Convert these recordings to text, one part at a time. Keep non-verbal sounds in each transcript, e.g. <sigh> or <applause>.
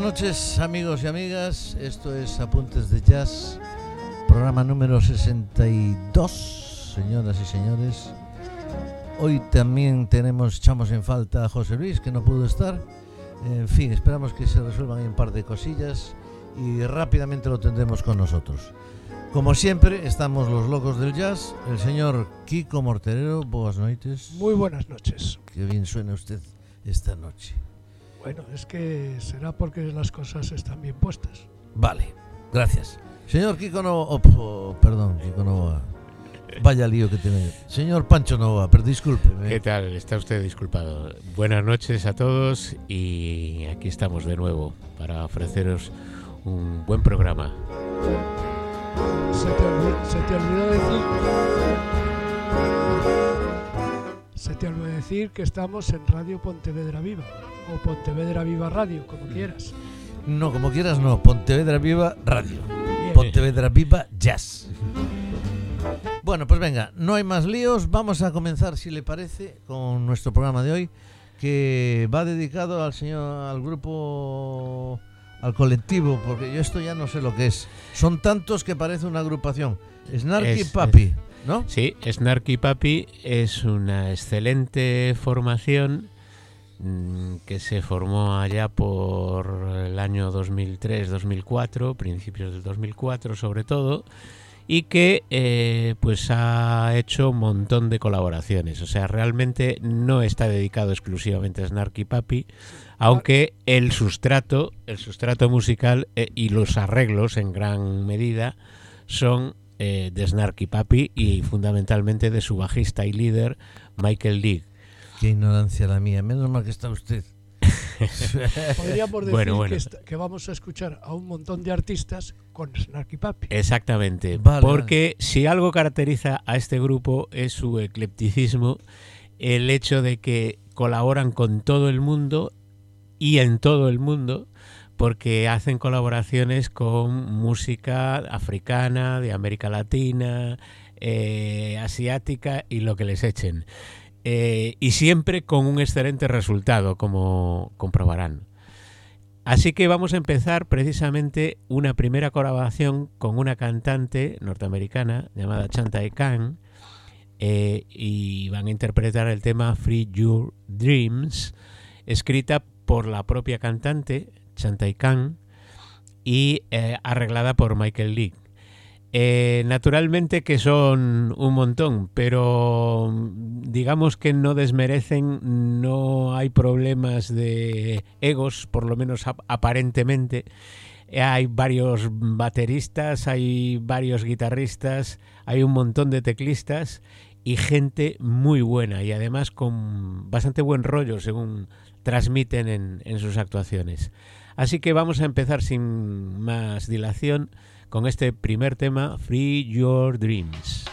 noches amigos y amigas, esto es Apuntes de Jazz, programa número 62, señoras y señores. Hoy también tenemos, echamos en falta a José Luis, que no pudo estar. En fin, esperamos que se resuelvan un par de cosillas y rápidamente lo tendremos con nosotros. Como siempre, estamos los locos del jazz, el señor Kiko Morterero, buenas noches. Muy buenas noches. Qué bien suena usted esta noche. Bueno, es que será porque las cosas están bien puestas. Vale, gracias. Señor Kiko Nova, oh, oh, perdón, Kiko Nova. Vaya lío que tiene. Señor Pancho Nova, pero discúlpeme. ¿Qué tal? Está usted disculpado. Buenas noches a todos y aquí estamos de nuevo para ofreceros un buen programa. Se te, olvi- se te olvidó decir. Se te olvidó decir que estamos en Radio Pontevedra Viva o Pontevedra Viva Radio, como quieras. No, como quieras, no. Pontevedra Viva Radio. Bien. Pontevedra Viva Jazz. Bueno, pues venga, no hay más líos. Vamos a comenzar, si le parece, con nuestro programa de hoy, que va dedicado al señor, al grupo, al colectivo, porque yo esto ya no sé lo que es. Son tantos que parece una agrupación. Snarky Es- Papi, ¿no? Sí, Snarky Papi es una excelente formación mm, que se formó allá por el año 2003-2004, principios del 2004 sobre todo, y que eh, pues ha hecho un montón de colaboraciones. O sea, realmente no está dedicado exclusivamente a Snarky Papi, aunque el sustrato, el sustrato musical eh, y los arreglos en gran medida son eh, de Snarky Papi y fundamentalmente de su bajista y líder Michael League. Qué ignorancia la mía. Menos mal que está usted. <laughs> Podríamos decir Bueno, bueno. Que, vamos a escuchar a un montón de artistas con Snarky Papi. Exactamente, Vale, porque si algo caracteriza a este grupo es su eclecticismo, el hecho de que colaboran con todo el mundo y en todo el mundo, porque hacen colaboraciones con música africana, de América Latina, eh, asiática y lo que les echen. Eh, y siempre con un excelente resultado, como comprobarán. Así que vamos a empezar precisamente una primera colaboración con una cantante norteamericana llamada Chantai Khan eh, y van a interpretar el tema Free Your Dreams, escrita por la propia cantante Chantai Khan y eh, arreglada por Michael League. Eh, naturalmente que son un montón, pero mm, digamos que no desmerecen, no hay problemas de egos, por lo menos ap- aparentemente. Eh, Hay varios bateristas, hay varios guitarristas, hay un montón de teclistas y gente muy buena y además con bastante buen rollo según transmiten en, en sus actuaciones. Así que vamos a empezar sin más dilación con este primer tema, Free Your Dreams.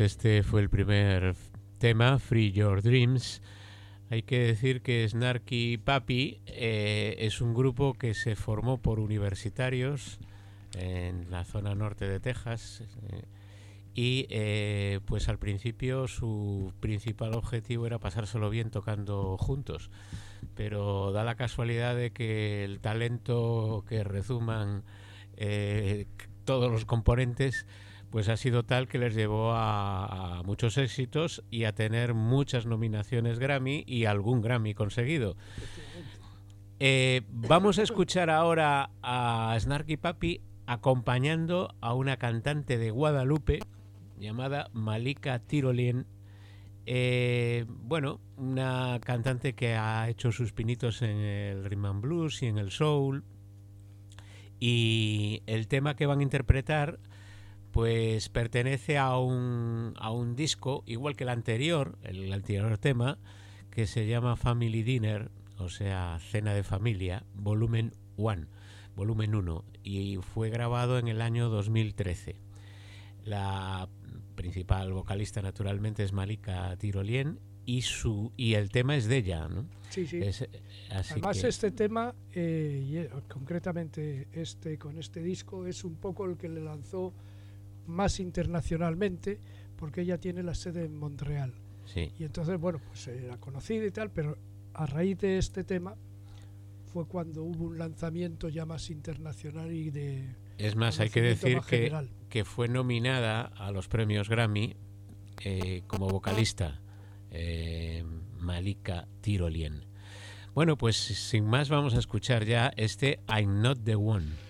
Este fue el primer tema, Free Your Dreams. Hay que decir que Snarky Papi eh, es un grupo que se formó por universitarios en la zona norte de Texas eh, y eh, pues al principio su principal objetivo era pasárselo bien tocando juntos pero da la casualidad de que el talento que rezuman todos los componentes pues ha sido tal que les llevó a, muchos éxitos y a tener muchas nominaciones Grammy y algún Grammy conseguido. Eh, vamos a escuchar ahora a Snarky Papi acompañando a una cantante de Guadalupe llamada Malika Tirolien. Eh, bueno, una cantante que ha hecho sus pinitos en el rhythm and blues y en el soul. Y el tema que van a interpretar pues pertenece a un, a un disco, igual que el anterior, el anterior tema, que se llama Family Dinner, o sea, Cena de Familia, volumen 1, volumen 1, y fue grabado en el año 2013. La principal vocalista, naturalmente, es Malika Tirolien, y, su, y el tema es de ella, ¿no? Sí, sí. Además, este tema, eh, concretamente este con este disco, es un poco el que le lanzó más internacionalmente porque ella tiene la sede en Montreal. Y entonces, bueno, pues era conocida y tal, pero a raíz de este tema fue cuando hubo un lanzamiento ya más internacional y de... Es más, hay que decir que, que, fue nominada a los premios Grammy eh, como vocalista eh, Malika Tirolien. Bueno, pues sin más vamos a escuchar ya este I'm Not the One.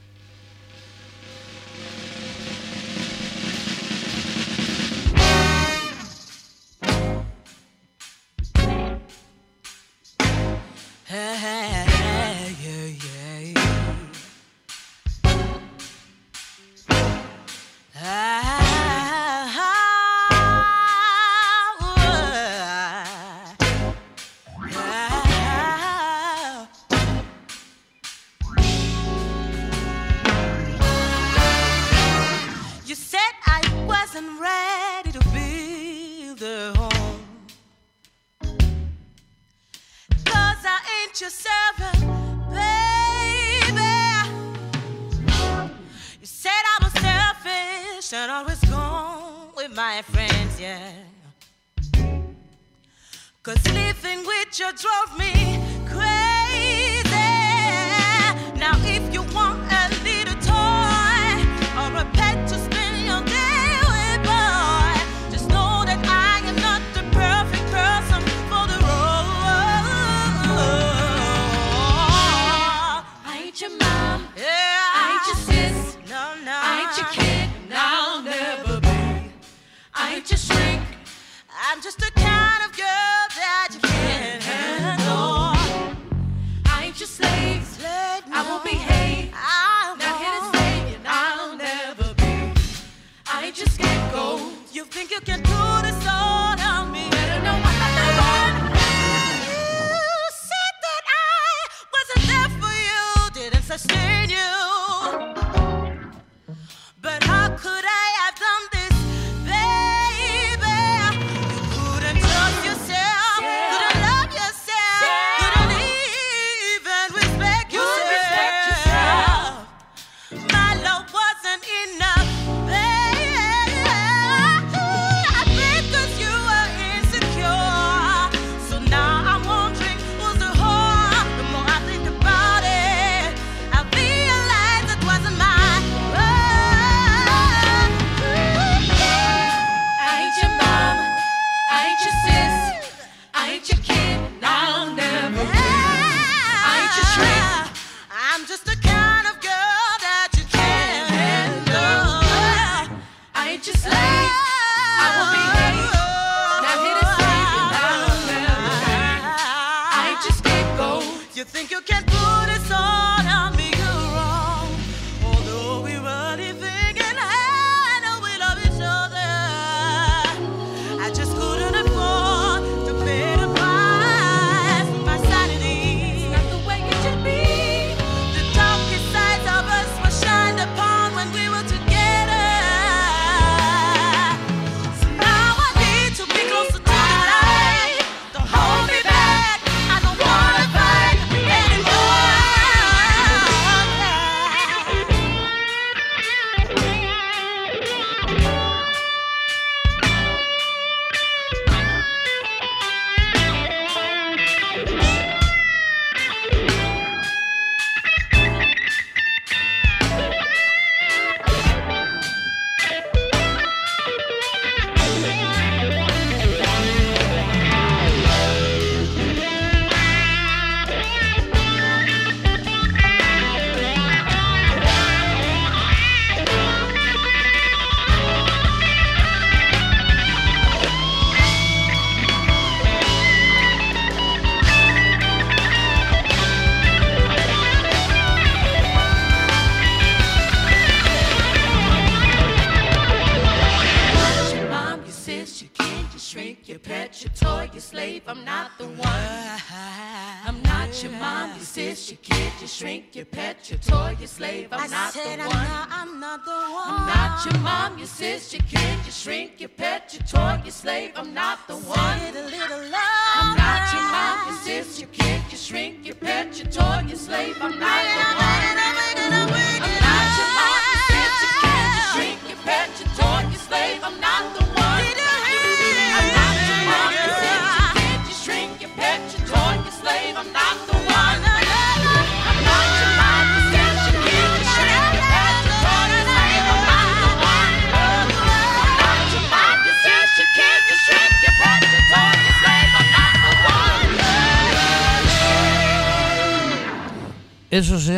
need you.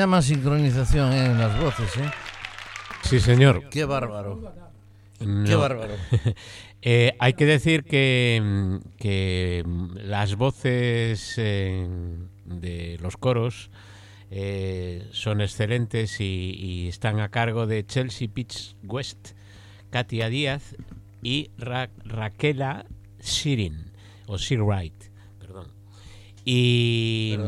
Llama sincronización en las voces, ¿eh? Sí, señor. Qué bárbaro. Qué bárbaro. <laughs> Eh, hay que decir que, que las voces de los coros eh, son excelentes y, están a cargo de Chelsea Pitch West, Katia Díaz y Raquela Sirin, o Sir Wright, perdón. Y...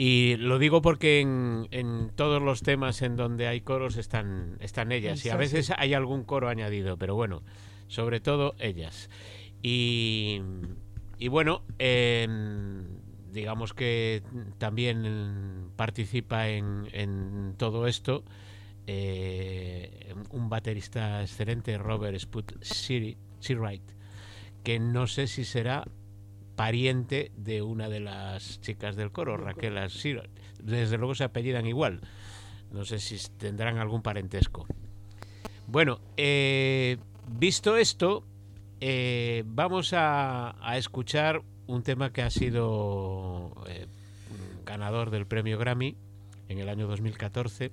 Y lo digo porque en, todos los temas en donde hay coros están, están ellas. Y a veces hay algún coro añadido, pero bueno, sobre todo ellas. Y, bueno, digamos que también participa en, todo esto eh, un baterista excelente, Robert Sput Seawright, que no sé si será pariente de una de las chicas del coro, Raquel Asir. Desde luego se apellidan igual. No sé si tendrán algún parentesco. Bueno, eh, visto esto, eh, vamos a, escuchar un tema que ha sido eh, ganador del premio Grammy en el año 2014,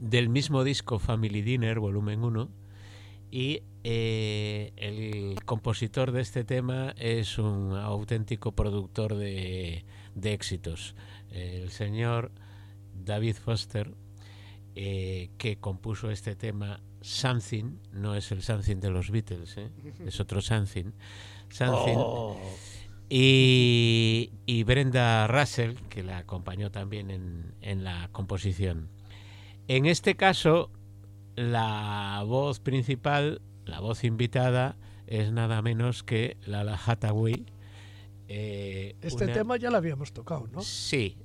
del mismo disco Family Dinner, volumen 1, y eh, el compositor de este tema es un auténtico productor de, éxitos. El señor David Foster, eh, que compuso este tema Something, no es el Something de los Beatles, ¿eh? <laughs> es otro Something. Oh. Y, Brenda Russell, que la acompañó también en, en la composición. En este caso, la voz principal la voz invitada es nada menos que Lala Hathaway. Eh, este tema ya lo habíamos tocado, ¿no? Sí.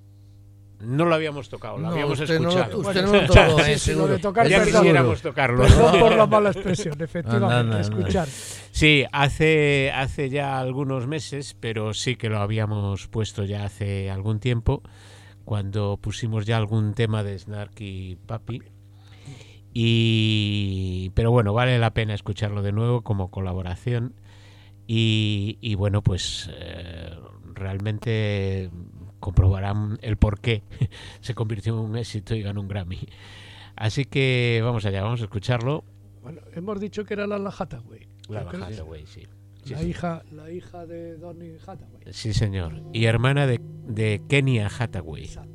No lo habíamos tocado, lo habíamos escuchado. usted no lo <laughs> tocó, eh, ya quisiéramos tocarlo. Perdón por la mala expresión, <laughs> efectivamente, escuchar. Sí, hace, hace ya algunos meses, pero sí que lo habíamos puesto ya hace algún tiempo, cuando pusimos ya algún tema de Snarky Papi y, pero bueno, vale la pena escucharlo de nuevo como colaboración. Y, bueno, pues eh, realmente comprobarán el por qué <laughs> se convirtió en un éxito y ganó un Grammy. Así que vamos allá, vamos a escucharlo. Bueno, hemos dicho que era la Hathaway. La Hathaway, sí. la, Hija, la hija de Donny Hathaway. Sí, señor. Y hermana de, de Kenya Hathaway. Exacto,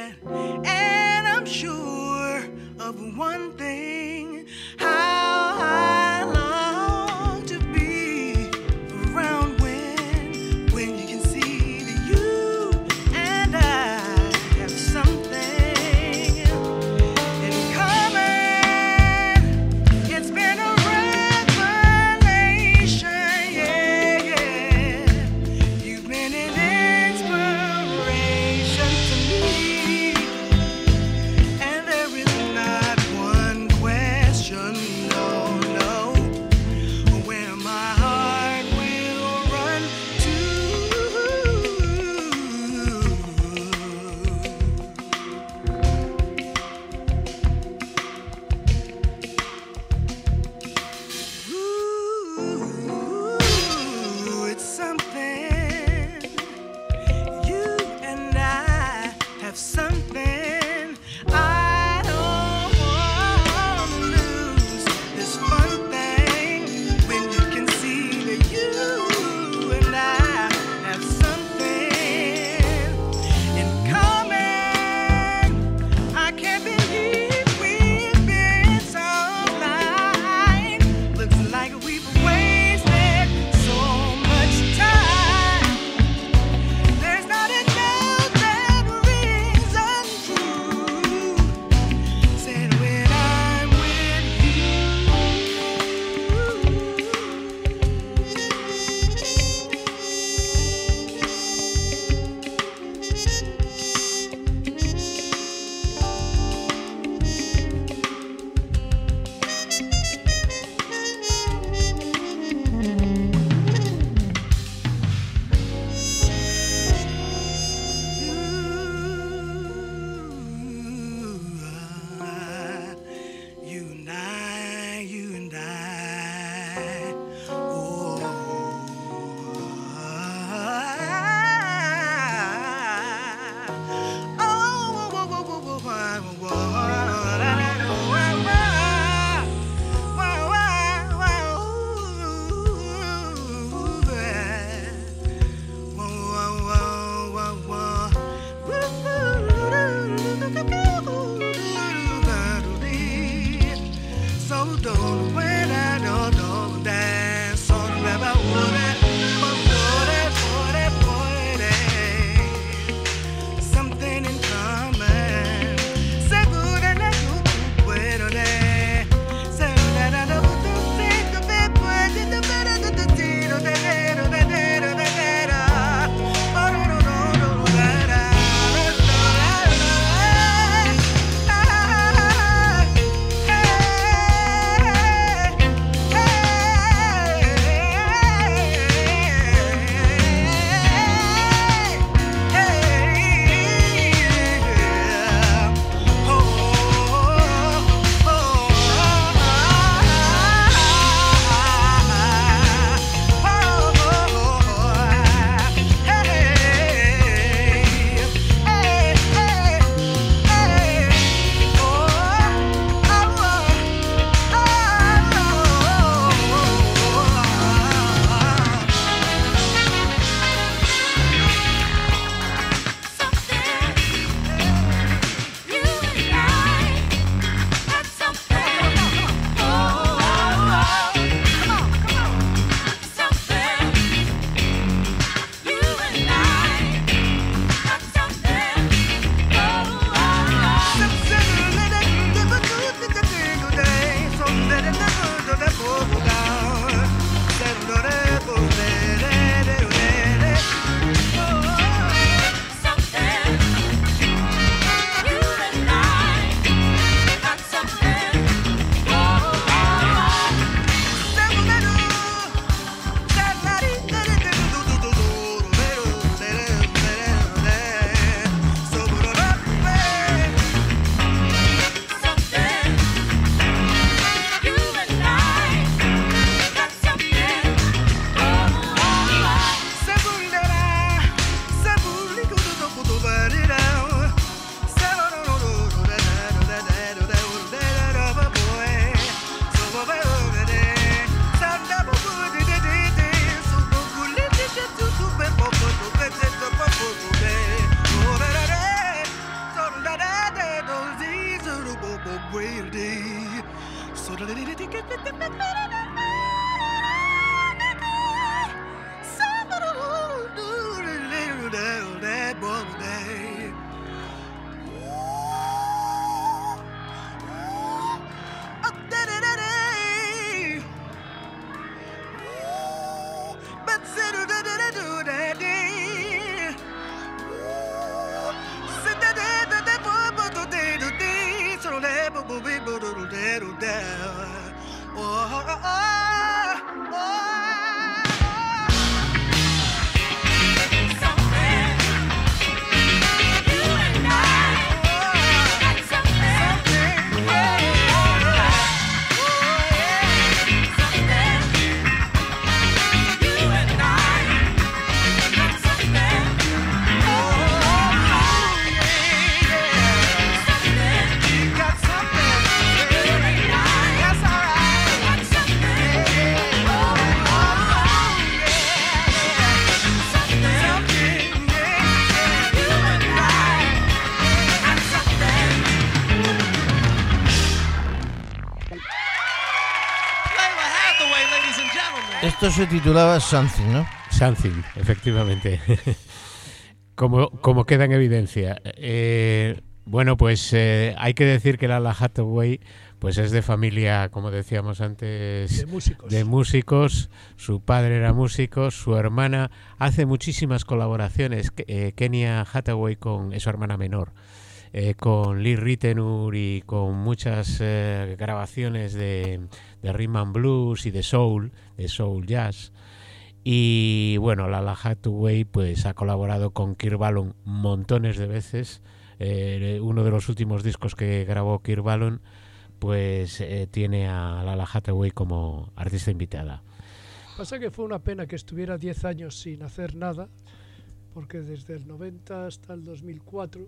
Yeah. Esto se titulaba Something, ¿no? Something, efectivamente. <laughs> como, como queda en evidencia. Eh, bueno, pues eh, hay que decir que Lala Hathaway pues es de familia, como decíamos antes, de músicos. de músicos. Su padre era músico, su hermana hace muchísimas colaboraciones. Eh, Kenia Hathaway con su hermana menor. Con Lee Ritenour y con muchas grabaciones de, de rhythm and blues y de soul, de soul jazz. Y bueno, Lala Hathaway pues ha colaborado con Kirk Ballon montones de veces. Eh, uno de los últimos discos que grabó Kirk Ballon pues eh, tiene a Lala Hathaway como artista invitada. Pasa que fue una pena que estuviera 10 años sin hacer nada, porque desde el 90 hasta el 2004,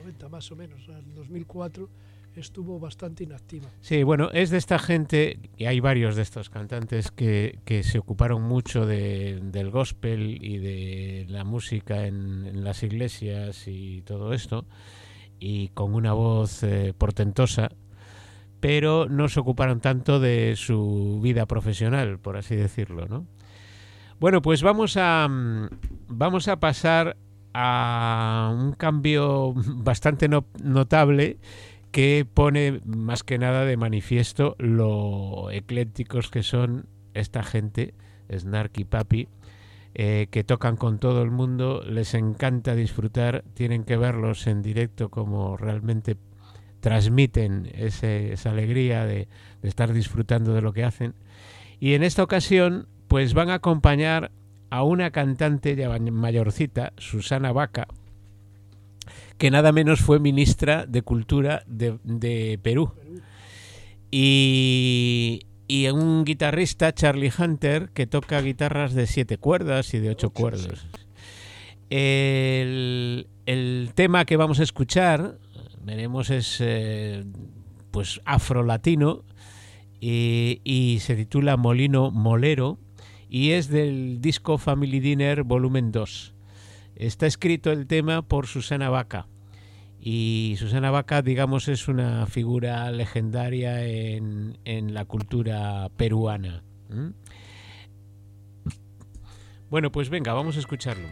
90 más o menos, al 2004, estuvo bastante inactiva. Sí, bueno, es de esta gente, y hay varios de estos cantantes que, que se ocuparon mucho de, del gospel y de la música en, las iglesias y todo esto, y con una voz eh, portentosa, pero no se ocuparon tanto de su vida profesional, por así decirlo, ¿no? Bueno, pues vamos a, mm, vamos a pasar a un cambio bastante notable que pone más que nada de manifiesto lo eclécticos que son esta gente, Snark y Papi, eh, que tocan con todo el mundo, les encanta disfrutar, tienen que verlos en directo como realmente transmiten esa alegría de, de estar disfrutando de lo que hacen. Y en esta ocasión, pues van a acompañar a una cantante ya mayorcita, Susana Vaca, que nada menos fue ministra de Cultura de, Perú. Y, y, un guitarrista, Charlie Hunter, que toca guitarras de siete cuerdas y de ocho cuerdas. El, tema que vamos a escuchar, veremos, es eh, pues afro-latino y, y se titula Molino Molero y es del disco Family Dinner Volumen 2. Está escrito el tema por Susana Vaca. Y Susana Vaca, digamos, es una figura legendaria en, la cultura peruana. Bueno, pues venga, vamos a escucharlo.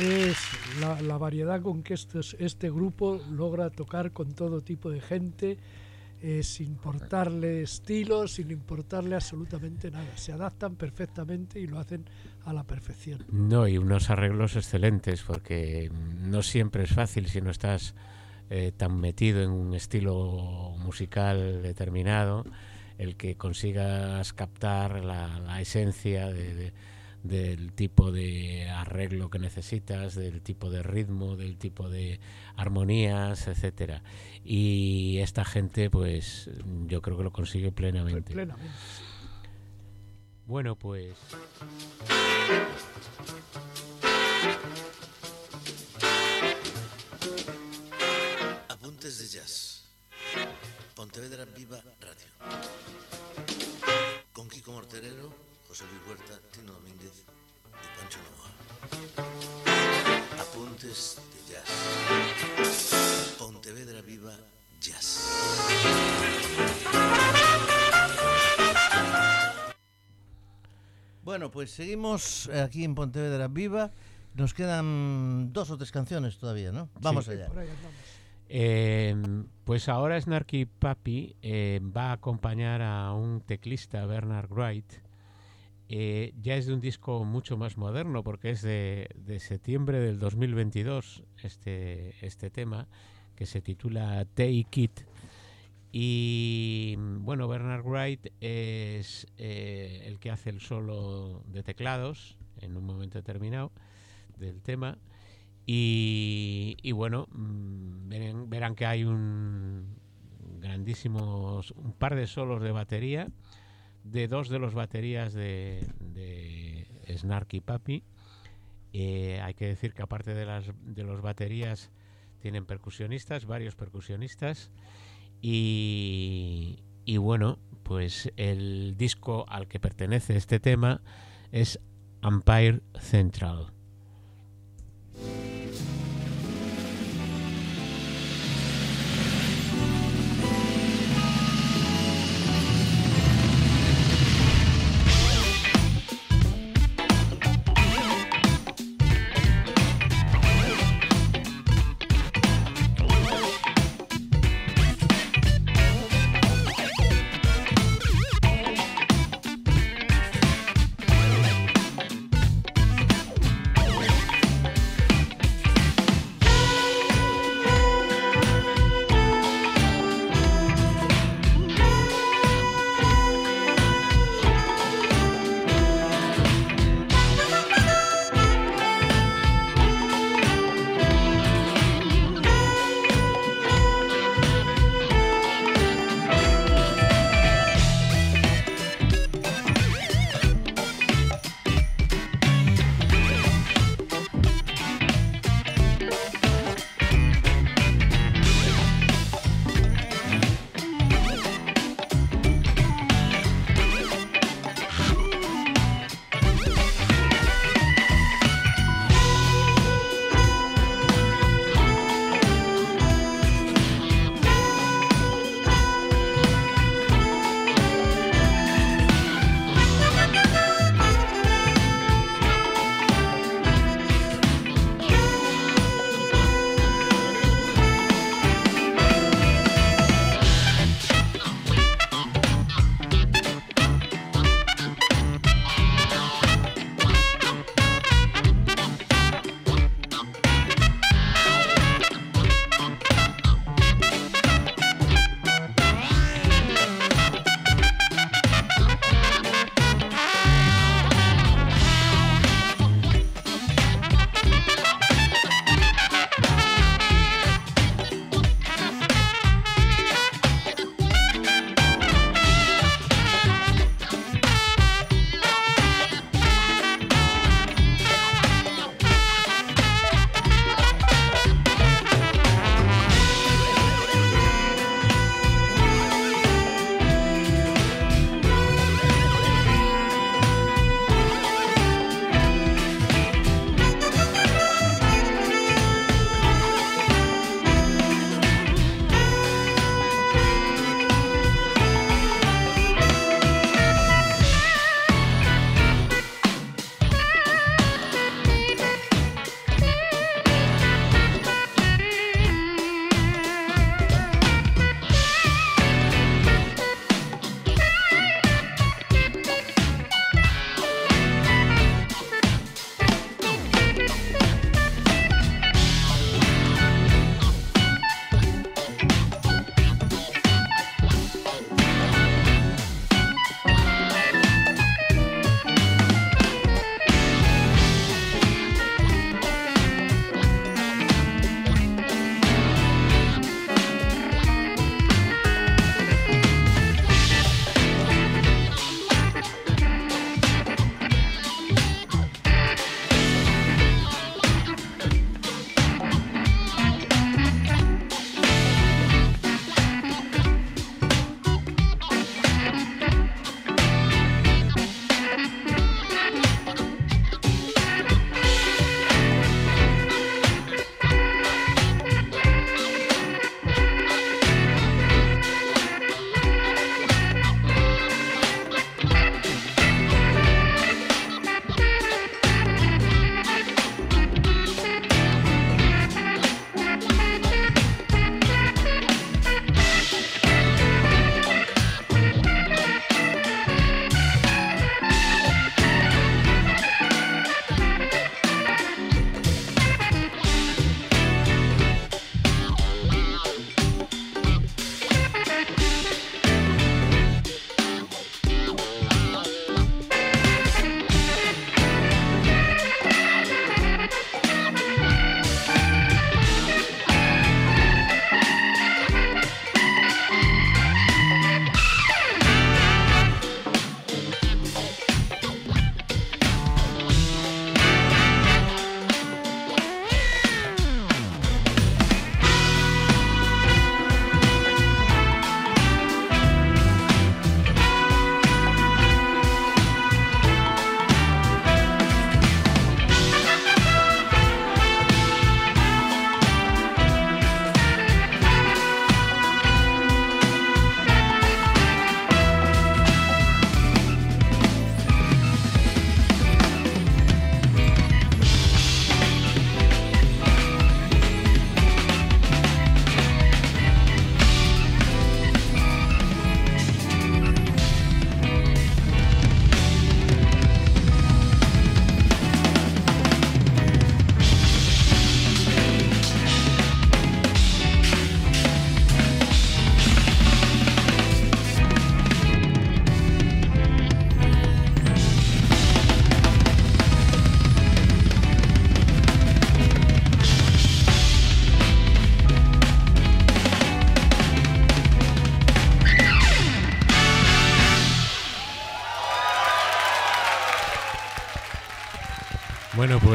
Es la, variedad con que este grupo logra tocar con todo tipo de gente, eh, sin importarle estilo, sin importarle absolutamente nada. Se adaptan perfectamente y lo hacen a la perfección. No, y unos arreglos excelentes, porque no siempre es fácil si no estás eh, tan metido en un estilo musical determinado, el que consigas captar la, esencia del tipo de arreglo que necesitas, del tipo de ritmo, del tipo de armonías, etcétera. Y esta gente, pues, yo creo que lo consigue plenamente. plenamente. Bueno, pues. de Jazz. Pontevedra Viva Radio. Con Kiko Morterero, José Luis Huerta, Tino Domínguez y Pancho Novoa. Apuntes de Jazz. Pontevedra Viva Jazz. Bueno, pues seguimos aquí en Pontevedra Viva. Nos quedan dos o tres canciones todavía, ¿no? Vamos allá. Em, pues ahora Snarky Papi eh, va a acompañar a un teclista, Bernard Wright. Eh, ya es de un disco mucho más moderno porque es de, septiembre del 2022 este, este tema que se titula Take It. Y bueno, Bernard Wright es eh, el que hace el solo de teclados en un momento determinado del tema y, bueno, mm, verán, que hay un grandísimos, un par de solos de batería de dos de los baterías de, de Snarky Papi. Eh, hay que decir que aparte de, las, de los baterías tienen percusionistas, varios percusionistas. Y, y bueno, pues el disco al que pertenece este tema es Empire Central.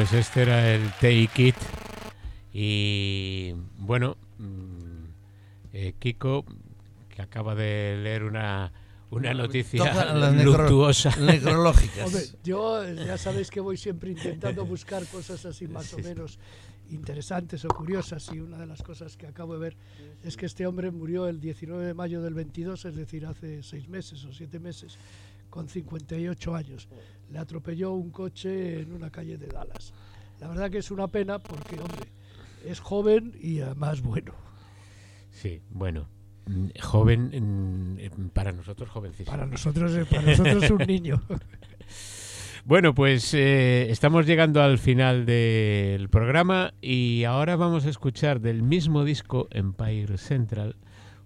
Pues este era el Take It. Y bueno, mm, eh, Kiko, que acaba de leer una, una noticia <laughs> luctuosa. Necrológicas. yo ya sabéis que voy siempre intentando buscar cosas así más o menos interesantes o curiosas y una de las cosas que acabo de ver es que este hombre murió el 19 de mayo del 22, es decir, hace seis meses o siete meses, con 58 años. Le atropelló un coche en una calle de Dallas. La verdad que es una pena porque, hombre, es joven y además bueno. Sí, bueno, mm, joven mm, para nosotros jovencísimo. Para nosotros, para nosotros es un niño. <laughs> Bueno, pues eh, estamos llegando al final del programa y ahora vamos a escuchar del mismo disco Empire Central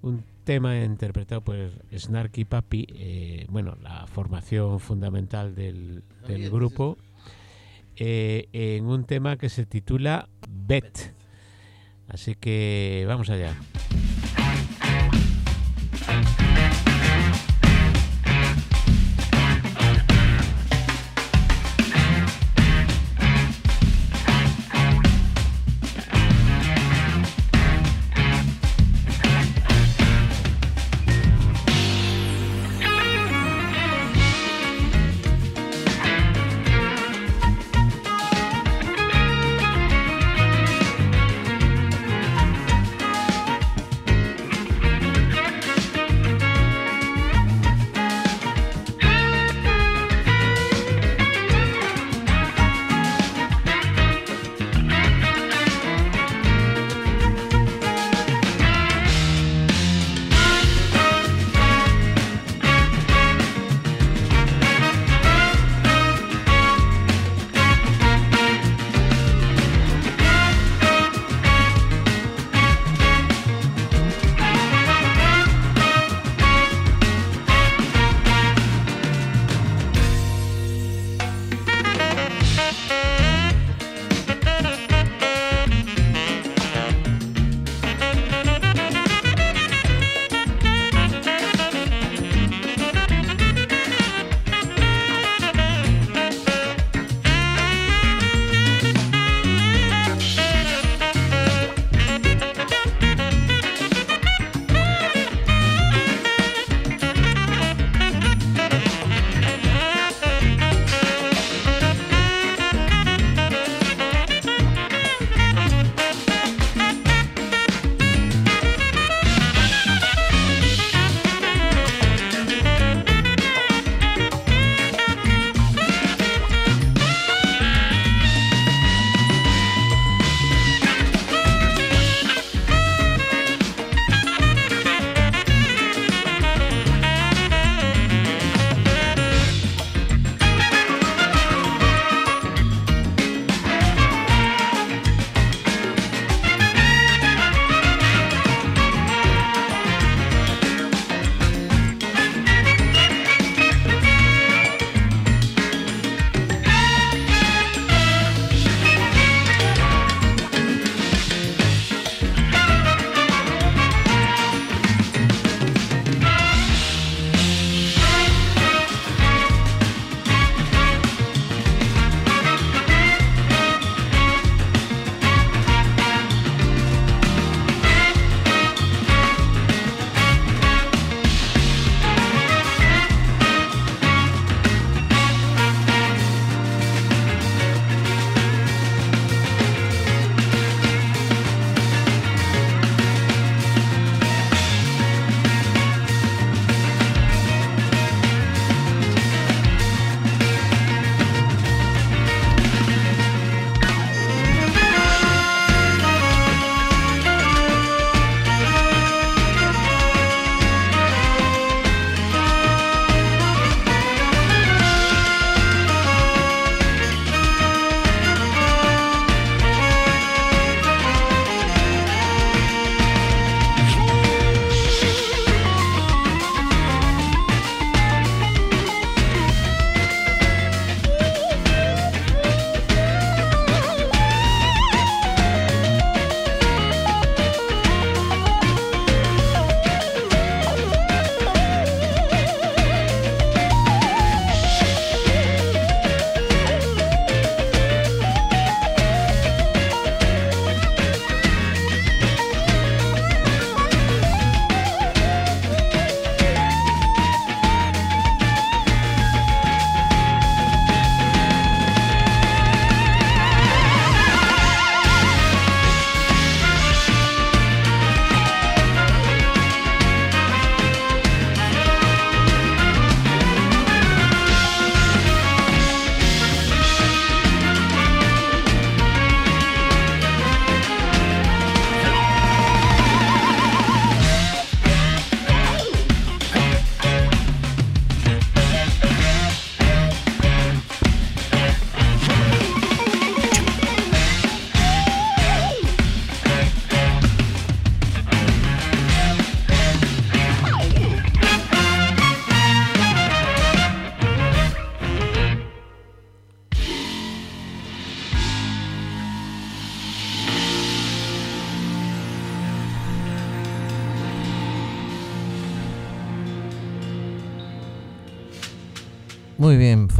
un tema interpretado por Snarky Papi, eh, bueno, la formación fundamental del, grupo, eh, en un tema que se titula Bet. Así que vamos allá.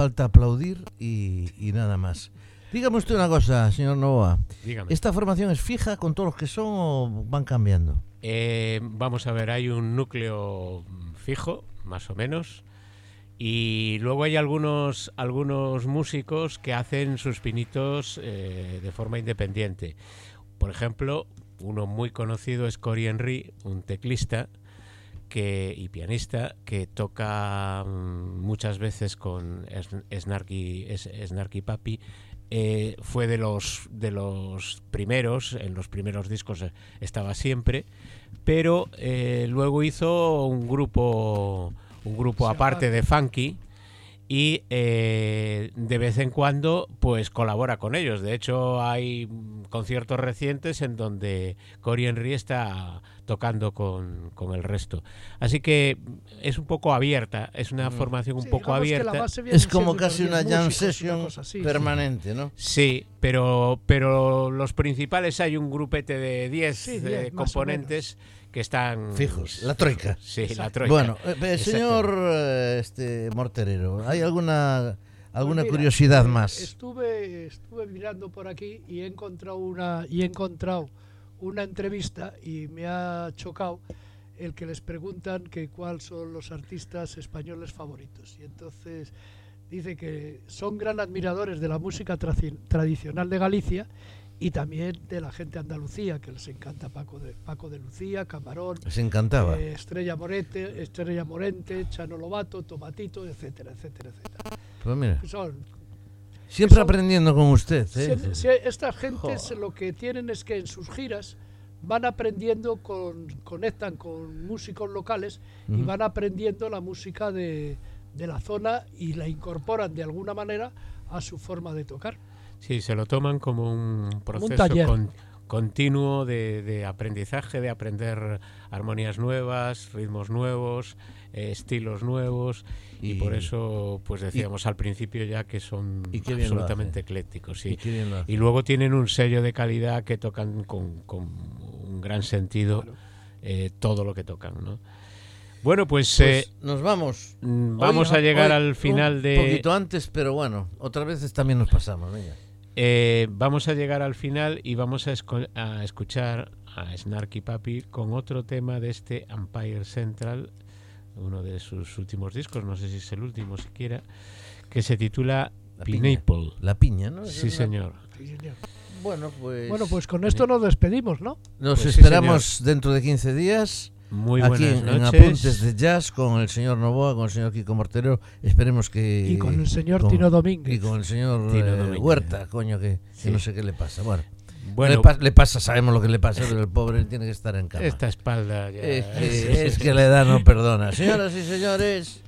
Falta aplaudir y, nada más. Dígame usted una cosa, señor Novoa. Dígame. ¿Esta formación es fija con todos los que son o van cambiando? Eh, vamos a ver, hay un núcleo fijo, más o menos, y luego hay algunos, algunos músicos que hacen sus pinitos eh, de forma independiente. Por ejemplo, uno muy conocido es Cory Henry, un teclista que, y pianista que toca mm, muchas veces con Snarky, Snarky Papi. Eh, fue de los, de los primeros, en los primeros discos estaba siempre, pero eh, luego hizo un grupo un grupo aparte de funky y eh, de vez en cuando pues colabora con ellos. De hecho hay conciertos recientes en donde Cory Henry está tocando con, el resto. Así que es un poco abierta, es una mm. formación un poco abierta. Es como casi una jam session permanente, ¿no? Sí, pero, pero los principales hay un grupete de 10 eh, componentes que están fijos. La troika. Sí, la troika. Bueno, eh, señor eh, este Morterero, ¿hay alguna alguna pues curiosidad eh, más? Estuve estuve mirando por aquí y he encontrado una y he encontrado una entrevista y me ha chocado el que les preguntan que cuáles son los artistas españoles favoritos y entonces dice que son gran admiradores de la música tradicional de Galicia y también de la gente de Andalucía, que les encanta Paco de, Paco de Lucía, Camarón, les encantaba. Eh, Estrella Morente, Estrella Morente, Chano Lobato, Tomatito, etcétera, etcétera, etcétera. Pues mira. Siempre aprendiendo con usted. ¿eh? estas gentes lo que tienen es que en sus giras van aprendiendo, con, conectan con músicos locales y van aprendiendo la música de, de la zona y la incorporan de alguna manera a su forma de tocar. Sí, se lo toman como un proceso continuo de, aprendizaje, de aprender armonías nuevas, ritmos nuevos, eh, estilos nuevos y, por eso pues decíamos al principio ya que son absolutamente eclécticos. Sí. Y, luego tienen un sello de calidad que tocan con, un gran sentido eh, todo lo que tocan, ¿no? Bueno, pues, pues eh, nos vamos. Mm, vamos a llegar al final de. Un poquito antes, pero bueno, otras veces también nos pasamos. Venga. Eh, vamos a llegar al final y vamos a, escuchar a Snarky Papi con otro tema de este Empire Central, uno de sus últimos discos, no sé si es el último siquiera, que se titula Pineapple. La piña, ¿no? Sí, señor. Bueno, pues... Bueno, pues con esto nos despedimos, ¿no? Nos pues esperamos dentro de 15 días. Muy Aquí en, Apuntes de Jazz con el señor Novoa, con el señor Kiko Mortero. Esperemos que. Y con el señor Tino Domínguez. Y con el señor eh, Huerta, coño, que, no sé qué le pasa. Bueno. Bueno, le, pasa, sabemos lo que le pasa, pero el pobre tiene que estar en cama. Esta espalda ya. Es que, es que la edad no perdona. Señoras y señores,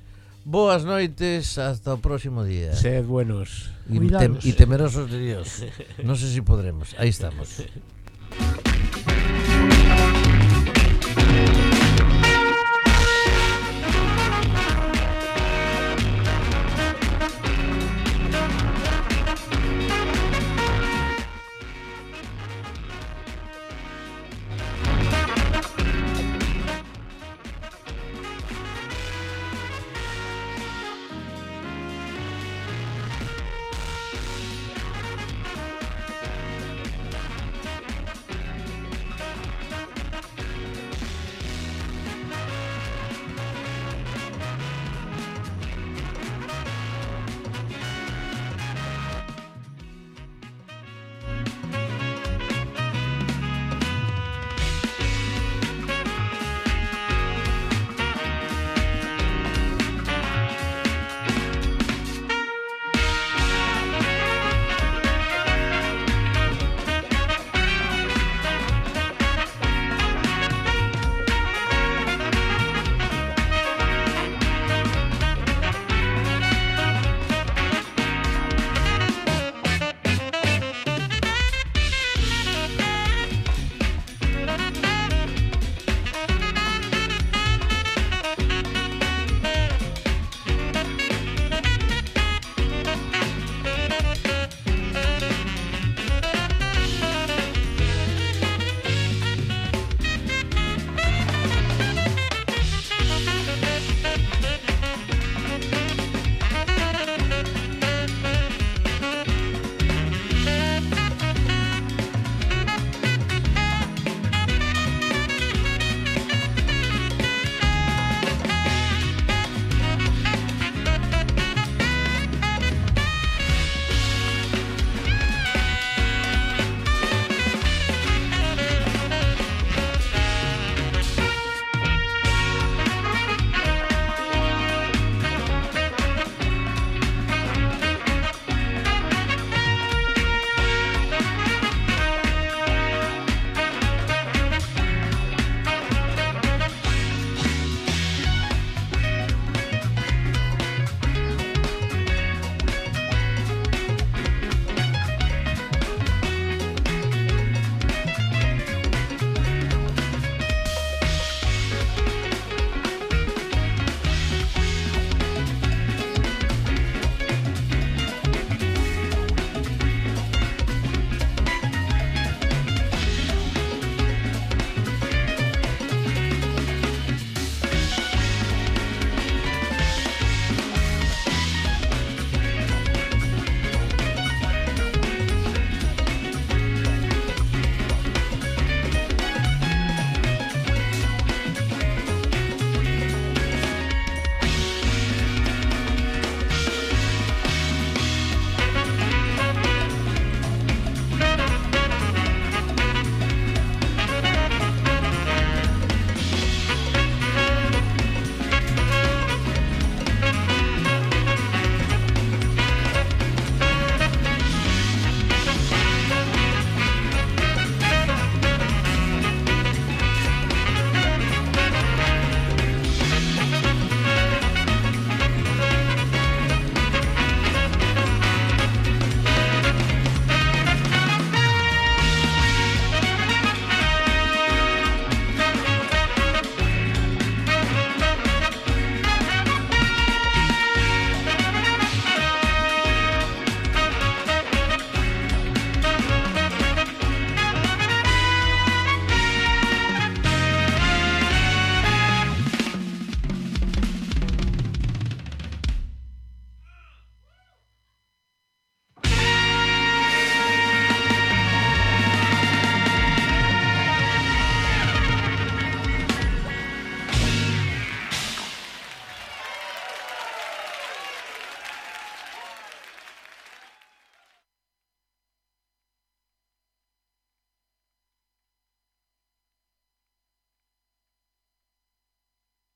boas noites, hasta el próximo día. Sed buenos. Y, y temerosos de Dios. No sé si podremos. Ahí estamos.